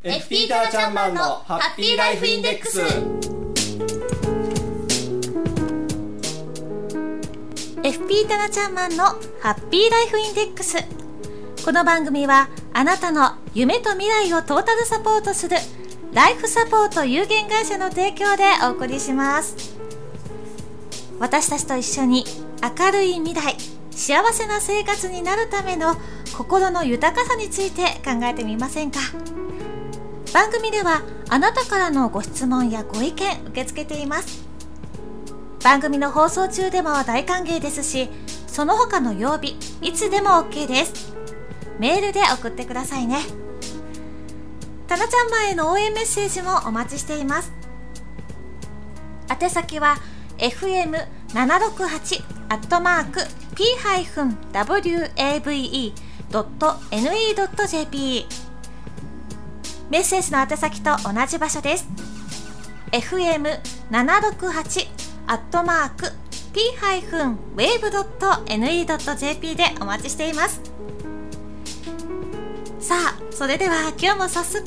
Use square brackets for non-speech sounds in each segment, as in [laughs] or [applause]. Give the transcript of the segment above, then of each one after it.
FP タナちゃんマンのハッピーライフインデックス。FP タナちゃんマンのハッピーライフインデックス。この番組はあなたの夢と未来をトータルサポートするライフサポート有限会社の提供でお送りします。私たちと一緒に明るい未来幸せな生活になるための心の豊かさについて考えてみませんか？番組ではあなたからのご質問やご意見受け付けています。番組の放送中でも大歓迎ですしその他の曜日いつでも OK です。メールで送ってくださいね。たなちゃんまへの応援メッセージもお待ちしています。宛先は fm768 アットマーク p-wave.ne.jp メッセージの宛先と同じ場所です。FM768 アットマーク p-wave.ne.jp でお待ちしています。さあそれでは今日も早速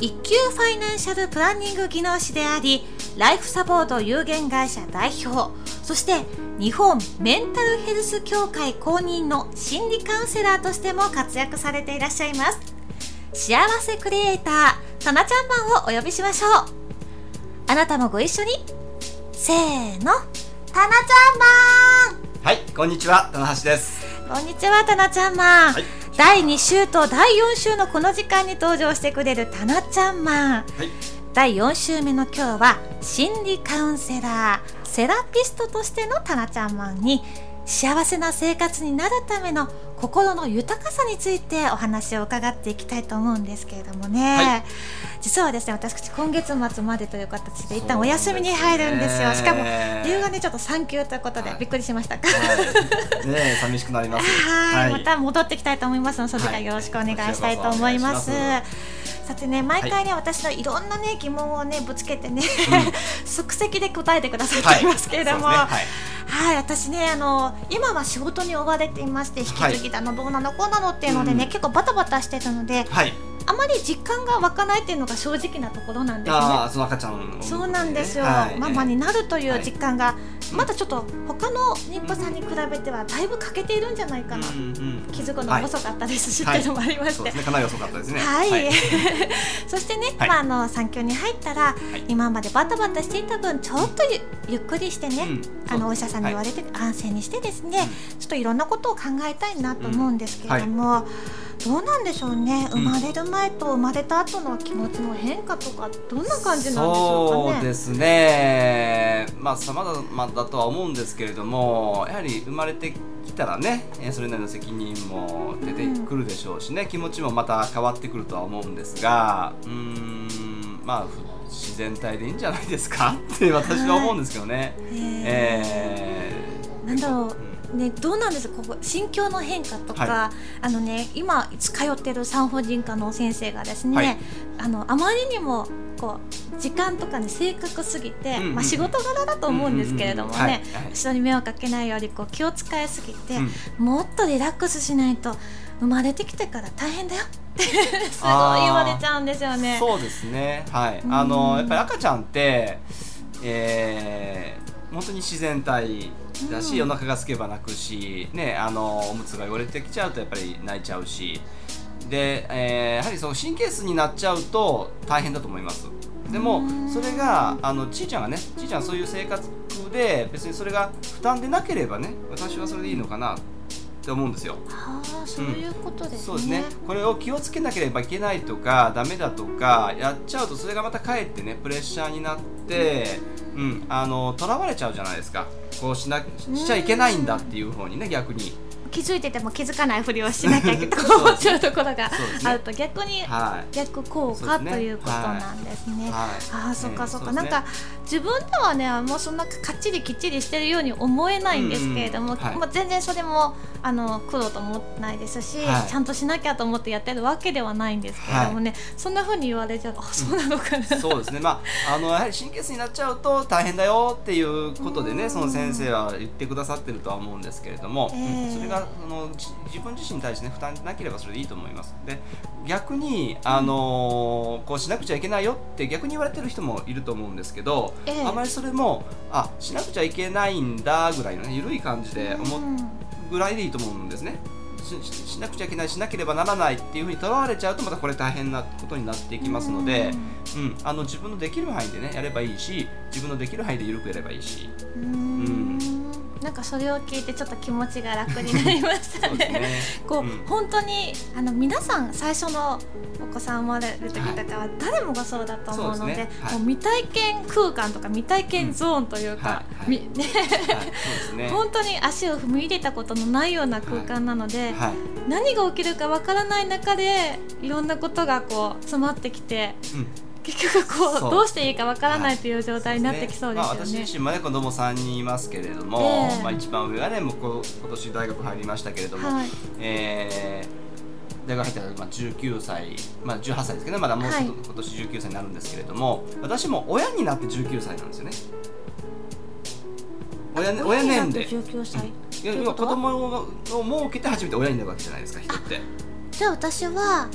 一級ファイナンシャルプランニング技能士でありライフサポート有限会社代表そして日本メンタルヘルス協会公認の心理カウンセラーとしても活躍されていらっしゃいます。幸せクリエイターたなちゃんマンをお呼びしましょう。あなたもご一緒に。せーのたなちゃんマンはいこんにちは棚橋です。こんにちはたなちゃんマン、はい。第2週と第4週のこの時間に登場してくれるたなちゃんマンはい。第4週目の今日は心理カウンセラーセラピストとしてのタナちゃんマンに幸せな生活になるための心の豊かさについてお話を伺っていきたいと思うんですけれどもね、はい。実はですね私今月末までという形で一旦お休みに入るんですよ。しかも理由がねちょっと産休ということではい。びっくりしました。かはい、ねえ寂しくなります。[laughs] はい、また戻ってきたいと思いますので、それからよろしくお願いしたいと思います。さてね、毎回ね、私のいろんなね、疑問をね、ぶつけてね、う [laughs] 即席で答えてくださってい。ますけれども。はいそうですねはい、私ね、あの、今は仕事に追われていまして、引き継ぎだの、どうなの、こうなのっていうのでね、うん結構バタバタしてたので。はい、はい、あまり実感が湧かないっていうのが正直なところなんですね。ああその赤ちゃんを産むそうなんですよ、はい。ママになるという実感が、はい。まだちょっと他の妊婦さんに比べてはだいぶ欠けているんじゃないかな、うんうん気づくのが遅かったです。し、はい。ってい。うのもありまして。そうですねかなり遅かったですね。はい、[laughs] そしてね、はい。まあ、あの産休に入ったら、い。今までバタバタしていた分ちょっとゆ,、ゆっくりしてね、うん。あのお医者さんに言われて、安静にしてですね、ちょっといろんなことを考えたいなと思うんですけれども、どうなんでしょうね。生まれる前と生まれた後の気持ちの変化とかどんな感じなんでしょうかね。そうですね。まあ様々だとは思うんですけれどもやはり生まれてきたらねえーそれなりの責任も出てくるでしょうしね、気持ちもまた変わってくるとは思うんですがうーんまあふ自然体でいいんじゃないですかって私は思うんですけどね。えー。なんだろう。うんね、どうなんですか？ここ心境の変化とか、はあのね今通ってる産婦人科の先生がですね、はい。あのあまりにもこう時間とかに正確すぎて、うんうんうん。まあ、仕事柄だと思うんですけれどもね、うんうんうん。はい。はい人に迷惑かけないようにこう気を使いすぎて、うん。もっとリラックスしないと生まれてきてから大変だよって [laughs] すごい言われちゃうんですよね。そうですね。はい。うん。あのやっぱり赤ちゃんって、えー本当に自然体だし、うん。お腹が空けば泣くし、ね、あのおむつが汚れてきちゃうとやっぱり泣いちゃうし。で、えーやはりその神経質になっちゃうと大変だと思います。でもうん。それがあのちいちゃんがねちいちゃんそういう生活で別にそれが負担でなければね私はそれでいいのかなって思うんですよ。ああそういうことですね。そうですね。これを気をつけなければいけないとかダメだとかやっちゃうとそれがまたかえってねプレッシャーになってうん。あの囚われちゃうじゃないですか。こうしなしちゃいけないんだっていう方にね逆に気づいてても気づかないふりをしなきゃいけないと [laughs] 思っちゃうところがあると逆にはい。逆効果、ということなんですね。はい。ああそっかそっか、うんなんか自分ではねもうそんなかっちりきっちりしてるように思えないんですけれども、まあ、全然それもあの苦労と思ってないですし、はい。ちゃんとしなきゃと思ってやってるわけではないんですけれどもね、そんな風に言われちゃうとあそうなのかな、そうですね、まあ、あのやはり神経質になっちゃうと大変だよっていうことでね、その先生は言ってくださってるとは思うんですけれども、それががそのじ自分自身に対してね負担なければそれでいいと思います。で逆にあのこうしなくちゃいけないよって逆に言われてる人もいると思うんですけど、ええ。あまりそれもあしなくちゃいけないんだぐらいのね緩い感じで思っうんぐらいでいいと思うんですね。しししなくちゃいけないしなければならないっていうふうにとらわれちゃうとまたこれ大変なことになっていきますので、うん、あの自分のできる範囲でねやればいいし自分のできる範囲で緩くやればいいし。うーんなんかそれを聞いてちょっと気持ちが楽になりましたね。ね。[laughs] こう、うん。本当にあの皆さん最初のお子さん生まれる時とかは誰もがそうだと思うので、はい。もう未体験空間とか未体験ゾーンというか、うん。はい。はい。みね。[laughs] 本当に足を踏み入れたことのないような空間なので、はい、何が起きるかわからない中でいろんなことがこう詰まってきてうん結局こうどうしていいかわからないという状態になってきそうですよまあ、私ね。自身もね子供3人いますけれども、ええ。まあ、一番上がねもうこ今年大学入りましたけれども、はい。えー大学入ったらまあ19歳、まあ、18歳ですけどねまだもうちょっとはい。今年19歳になるんですけれども、私も親になって19歳なんですよね。親ね親年齢。19歳？いや要は？子供を設けて初めて親になるわけじゃないですか人って。じゃあ私は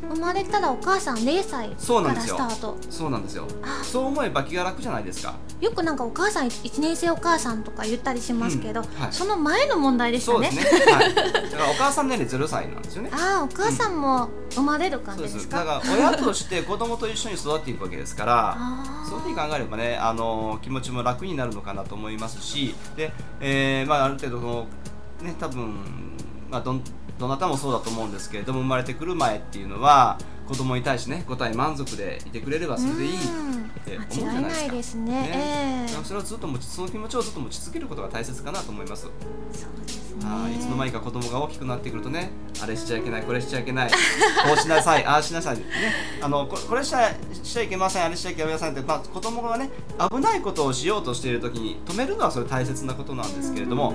生まれたらお母さん0歳からそうなんですよ。スタートそうなんですよ。あ。そう思えば気が楽じゃないですか。よくなんかお母さん1年生お母さんとか言ったりしますけど、うんはい。その前の問題でしたね。ね、はい、だからお母さん年齢0歳なんですよね。[laughs] ああお母さんも生まれる感じですか、す。だから親として子供と一緒に育っていくわけですから [laughs] そういうふうに考えればねあの気持ちも楽になるのかなと思いますしで、えーまあ、ある程度そのね多分、まあ、どんどなたもそうだと思うんですけれども生まれてくる前っていうのは子供に対してね答え満足でいてくれればそれでいいって思うじゃうんないですか。ね。ね。ええ。だからそれをずっと持ちその気持ちをずっと持ち続けることが大切かなと思います。そうですね。はい、いつの間にか子供が大きくなってくるとねあれしちゃいけないこれしちゃいけないこうしなさい [laughs] ああしなさいね。あのここれしちゃしちゃいけませんあれしちゃいけませんって、まあ、子供がね危ないことをしようとしている時に止めるのはそれ大切なことなんですけれども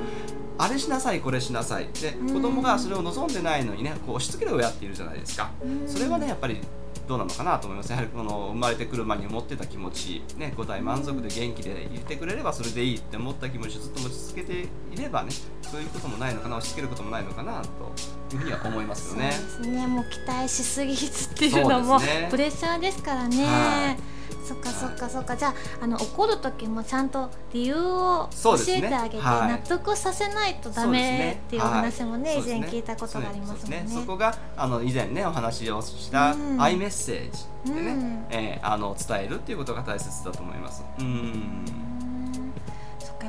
あれしなさいこれしなさい。でうん。子供がそれを望んでないのにねこう押し付ける親っているじゃないですか。うん。それはねやっぱりどうなのかなと思いますやはりこの生まれてくる前に思ってた気持ち、ね、答え満足で元気でいてくれればそれでいいって思った気持ちをずっと持ち続けていればねそういうこともないのかな押し付けることもないのかなというふうには思いますよね。そうですね。もう期待しすぎずっていうのもね。プレッシャーですからね、はいそっかそっかそっか。じゃああの怒る時もちゃんと理由を教えてあげて、はい。納得させないとダメっていうお話もね、はい以前聞いたことがありますもんね。そこがあの以前ねお話をしたうん。アイメッセージでね、うん。えーあの伝えるっていうことが大切だと思います。うん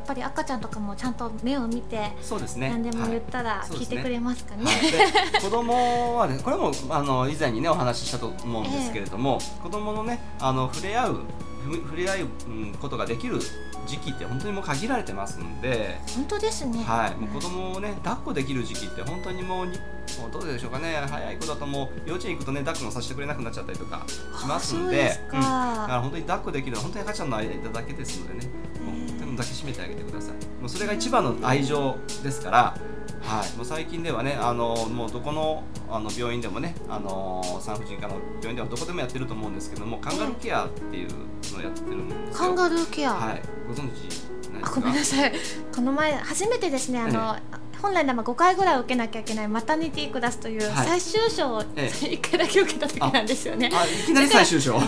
ぱり赤ちゃんとかもちゃんと目を見てそうですね。何でも言ったらはい。聞いてくれますかね。はい。で子供はねこれもあの以前にねお話ししたと思うんですけれども、子供のねあの触れ合うふ触れ合う、うん、ことができる時期って本当にもう限られてますんで、本当ですね。はい、もう子供をね抱っこできる時期って本当にもうにもうどうでしょうかね。早い子だともう幼稚園行くとね抱っこもさせてくれなくなっちゃったりとかしますんでうん。だから本当に抱っこできるのは本当に赤ちゃんの間だけですのでね。もうへー本当に抱きしめてあげてくださいもうそれが一番の愛情ですからはい、もう最近ではね、あのもうどこのあの病院でもね、あの産婦人科の病院ではどこでもやってると思うんですけども、カンガルーケアっていうのをやってるんですよ。カンガルーケア。はい、ご存知ないですか？あごめんなさいこの前初めてですねあの、本来なら5回ぐらい受けなきゃいけないマタニティクラスというはい。最終章をえ1回だけ受けた時なんですよね。あ、いきなり最終章。[laughs]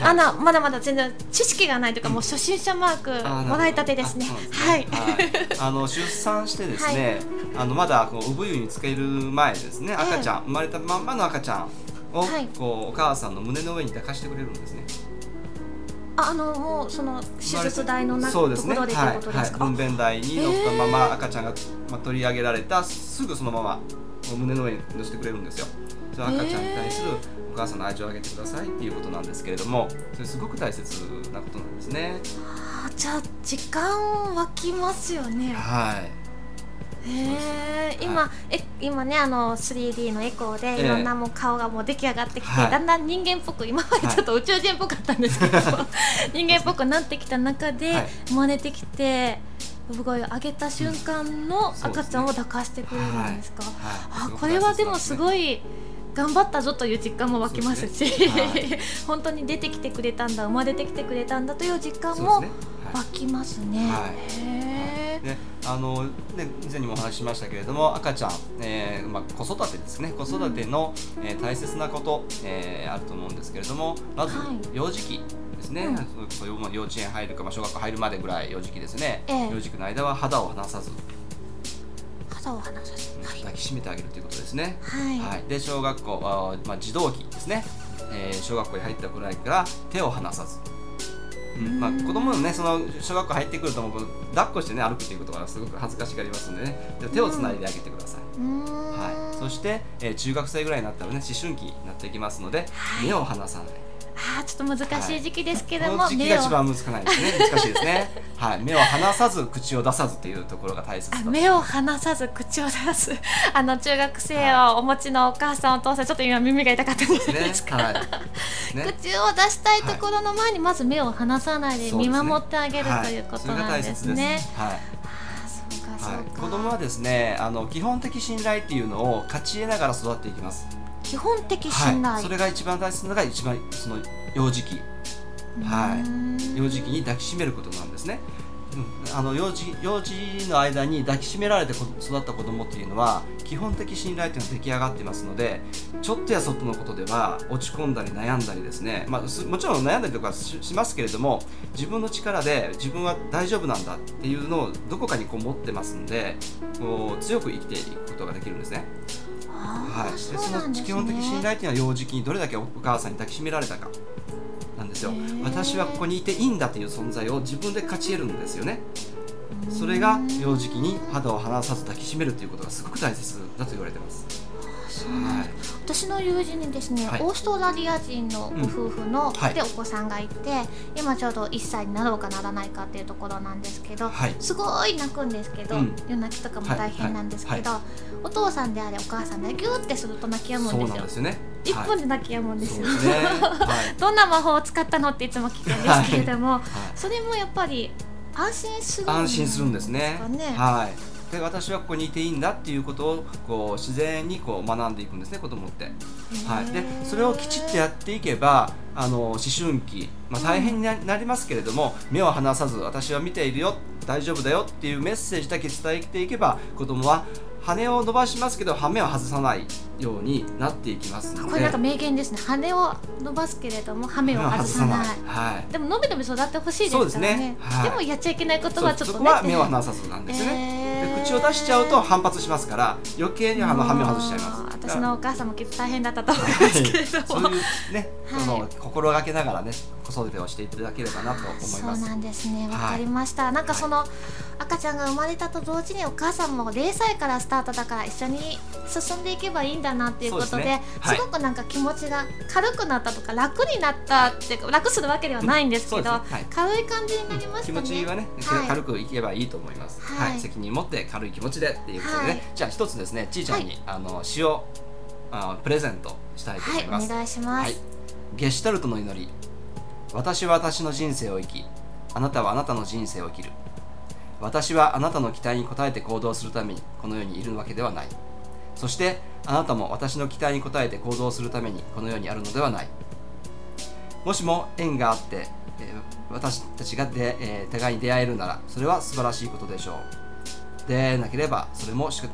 あのまだまだ全然知識がないというか、もう初心者マークあもらいたてですね。はい。あの出産してですね、あのまだこう産湯につける前ですね、赤ちゃん、生まれたまんまの赤ちゃんを、はい。こうお母さんの胸の上に抱かしてくれるんですね。ああのもうその手術台の中そうですね。ところでということですか？はい、分娩台に乗ったまま赤ちゃんが、まあ、取り上げられたすぐそのまま胸の上に乗せてくれるんですよ。その赤ちゃんに対するお母さんの愛情をあげてくださいっていうことなんですけれども、それすごく大切なことなんですね。あじゃあ時間湧きますよね。はい。へえ今、はえ今ねあの 3D のエコーでいろんなもう顔がもう出来上がってきて、はいだんだん人間っぽく今までちょっと宇宙人っぽかったんですけど、[laughs] 人間っぽくなってきた中で、はい。生まれてきて産声を上げた瞬間の赤ちゃんを抱かしてくれるんですか、はい。あこれはでもすいごい。頑張ったぞという実感も湧きますし [laughs] 本当に出てきてくれたんだ生まれてきてくれたんだという実感も湧きますね。はい。へえであので以前にもお話ししましたけれども赤ちゃん、えーまあ、子育てですね。子育ての、えー大切なこと、えーあると思うんですけれどもまずはい。幼児期ですね、うん。そ幼稚園入るか、まあ、小学校入るまでぐらい幼児期ですね、ええ。幼児期の間は肌を離さず。肌を離さず。はい。抱きしめてあげるということですね。はい、はい、で小学校あー、まあ、児童期ですね、えー小学校に入ったくらいから手を離さず、うん。まあ、子供のねその小学校入ってくるともう抱っこしてね歩くっていうことがすごく恥ずかしがりますのでね。で手をつないであげてください、はい、そして、えー中学生ぐらいになったらね思春期になっていきますので、はい。目を離さないあーちょっと難しい時期ですけども、この時期目をが一番難しいですね。[laughs] 難しいですね、はい、目を離さず口を出さずっていうところが大切目を離さず口を出す。[laughs] あの中学生をお持ちのお母さんお父さんちょっと今耳が痛かったんですか、はい。[laughs] ね。口を出したいところの前にまず目を離さないで見守ってあげるということなんですね。はい。はい、か、子供はですねあの基本的信頼っていうのを勝ち得ながら育っていきます、基本的信頼、はい、それが一番大切なのが一番その幼児期。はい。幼児期に抱きしめることなんですね、うん、あの幼児幼児の間に抱きしめられて育った子供っていうのは基本的信頼っていうのは出来上がってますのでちょっとやそっとのことでは落ち込んだり悩んだりですね、まあ、もちろん悩んだりとかししますけれども自分の力で自分は大丈夫なんだっていうのをどこかにこう持ってますんでこう強く生きていくことができるんですね。はい、でその基本的信頼っていうのは幼児期にどれだけお母さんに抱きしめられたかなんですよ。私はここにいていいんだという存在を自分で勝ち得るんですよね。それが幼児期に肌を離さず抱きしめるということがすごく大切だと言われてますはい。私の友人にですね、はい。オーストラリア人のご夫婦の、はい。でお子さんがいて今ちょうど1歳になろうかならないかっていうところなんですけど、はい。すごい泣くんですけど、うん。夜泣きとかも大変なんですけど、はお父さんであれお母さんでギューってすると泣き止むそうんですよ。なんですよね。1分で泣き止むんですよ、すね。はい。[laughs] どんな魔法を使ったのっていつも聞くんですけれども、はい。それもやっぱり安心するんですかね。安心するんですね。はい。で私はここにいていいんだっていうことをこう自然にこう学んでいくんですね子供って。はい、でそれをきちっとやっていけばあの思春期、まあ、大変にななりますけれども、目を離さず私は見ているよ大丈夫だよっていうメッセージだけ伝えていけば子供は羽を伸ばしますけど羽目を外さないようになっていきますこれなんか名言ですね。羽を伸ばすけれども羽目を外さない。はい。でも伸び伸び育ってほしいですからね。ね。はい。でもやっちゃいけないことはちょっとね。そうそこは目を離さずなんですよね、えー。で口を出しちゃうと反発しますから余計にあの羽目を外しちゃいます。私のお母さんもきっと大変だったと思いますけれども、そういうね、はい。その心がけながらね子育てをしていただければなと思います。そうなんですねわはいかりました、なんかその、赤ちゃんが生まれたと同時にお母さんも0歳からスタートだから一緒に進んでいけばいいんだなっていうことでね。はい。すごくなんか気持ちが軽くなったとか楽になったって楽するわけではないんですけど、うんね。はい。軽い感じになりました気ね持ちはね、はい。軽くいけばいいと思います。はい。はい、責任持って軽い気持ちでっていうことでね、はい。じゃあ一つですね、ちいちゃんに、あの詩をあプレゼントしたいと思います。はいお願いします、はい、ゲシュタルトの祈り私は私の人生を生きあなたはあなたの人生を生きる。私はあなたの期待に応えて行動するためにこの世にいるわけではない。そしてあなたも私の期待に応えて行動するためにこの世にあるのではない。もしも縁があって、え私たちがで、えー互いに出会えるならそれは素晴らしいことでしょう。出会えなければそれもしし、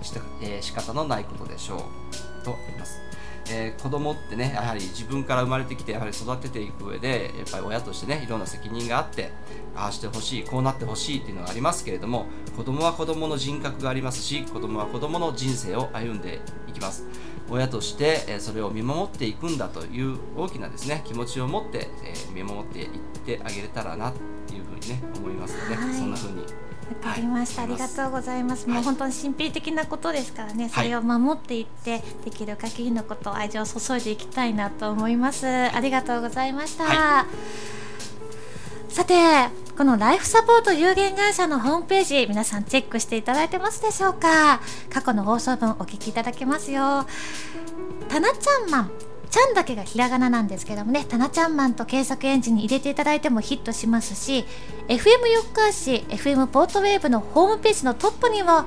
えー仕方のないことでしょう。と言います。えー子供ってねやはり自分から生まれてきてやはり育てていく上でやっぱり親としてねいろんな責任があってああしてほしいこうなってほしいっていうのがありますけれども子供は子供の人格がありますし子供は子供の人生を歩んでいきます。親として、えーそれを見守っていくんだという大きなですね気持ちを持って、えー見守っていってあげれたらなっていうふうにね思いますので、はい。そんなふうに。わかりました、はい。ありがとうございます。もうはい本当に神秘的なことですからね、それを守っていって、できる限りのこと、愛情を注いでいきたいなと思います。ありがとうございました。はさて、このライフサポート有限会社のホームページ、皆さんチェックしていただいてますでしょうか？過去の放送分お聞きいただけますよ。タナちゃんマン。ちゃんだけがひらがななんですけどもね、タナちゃんマンと検索エンジンに入れていただいてもヒットしますし、FM 四日市 FM ポートウェーブのホームページのトップにも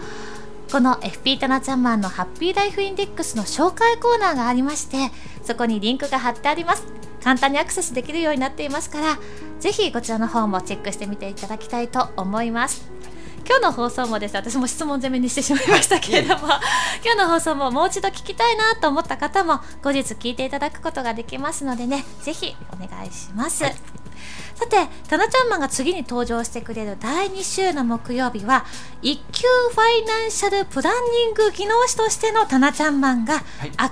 この FP タナちゃんマンのハッピーライフインデックスの紹介コーナーがありましてそこにリンクが貼ってあります簡単にアクセスできるようになっていますからぜひこちらの方もチェックしてみていただきたいと思います。今日の放送もです私も質問攻めにしてしまいましたけれども今日の放送ももう一度聞きたいなと思った方も後日聞いていただくことができますのでねぜひお願いします、はい。さて、タナちゃんマンが次に登場してくれる第2週の木曜日は、一級ファイナンシャルプランニング技能士としてのタナちゃんマンが、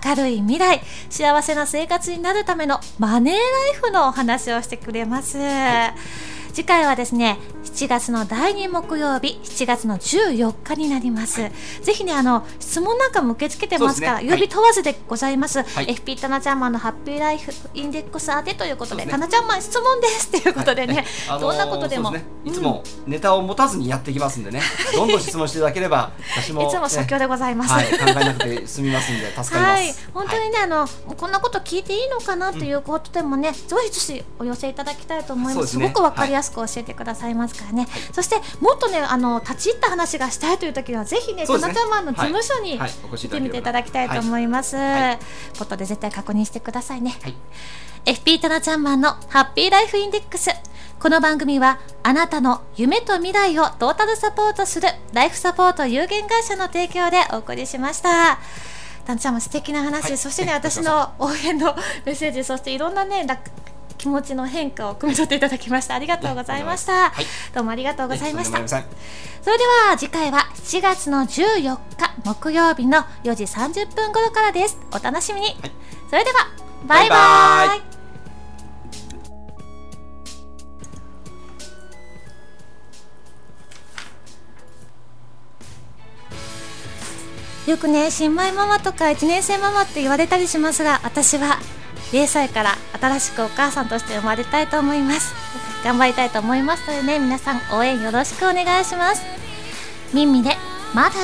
明るい未来、幸せな生活になるためのマネーライフのお話をしてくれます。次回はですね、7月の第2木曜日、7月の14日になります。ぜひね、あの、質問なんかも受け付けてますか？ら、ね。曜日問わずでございます。い。FP タナちゃんマンのハッピーライフインデックス宛てということで、ね。タナちゃんマン質問ですということでね、あのーどんなことでも、ね。いつもネタを持たずにやっていきますんでね、どんどん質問していただければ、私も、[laughs] いつも即興でございます。はい、考えなくて済みますんで、助かります。はい、本当にね、あのこんなこと聞いていいのかなということでもね、ぜひぜひお寄せいただきたいと思います。すすね。ごくわかりやすく教えてくださいますからね。そしてもっとね、あの立ち入った話がしたいという時はぜひね、タそうですねナちゃんマンの事務所にはいはい来てみていいただきたいと思います。はいポットで絶対確認してくださいね。はい FP タナちゃんマンのハッピーライフインデックス。この番組はあなたの夢と未来をトータルサポートするライフサポート有限会社の提供でお送りしました。タンちゃんも素敵な話、はいそしてね、え私の応援のメッセージ、そしていろんなね、楽気持ちの変化を汲み取っていただきました。ありがとうございました。はいどうもありがとうございました。それでは次回は7月の14日木曜日の4時30分頃からです。お楽しみに。はいそれでは、バイババイバイイよくね新米ママとか1年生ママって言われたりしますが私は0歳から新しくお母さんとして生まれたいと思います。頑張りたいと思いますのでね皆さん応援よろしくお願いします。ミンミでまだ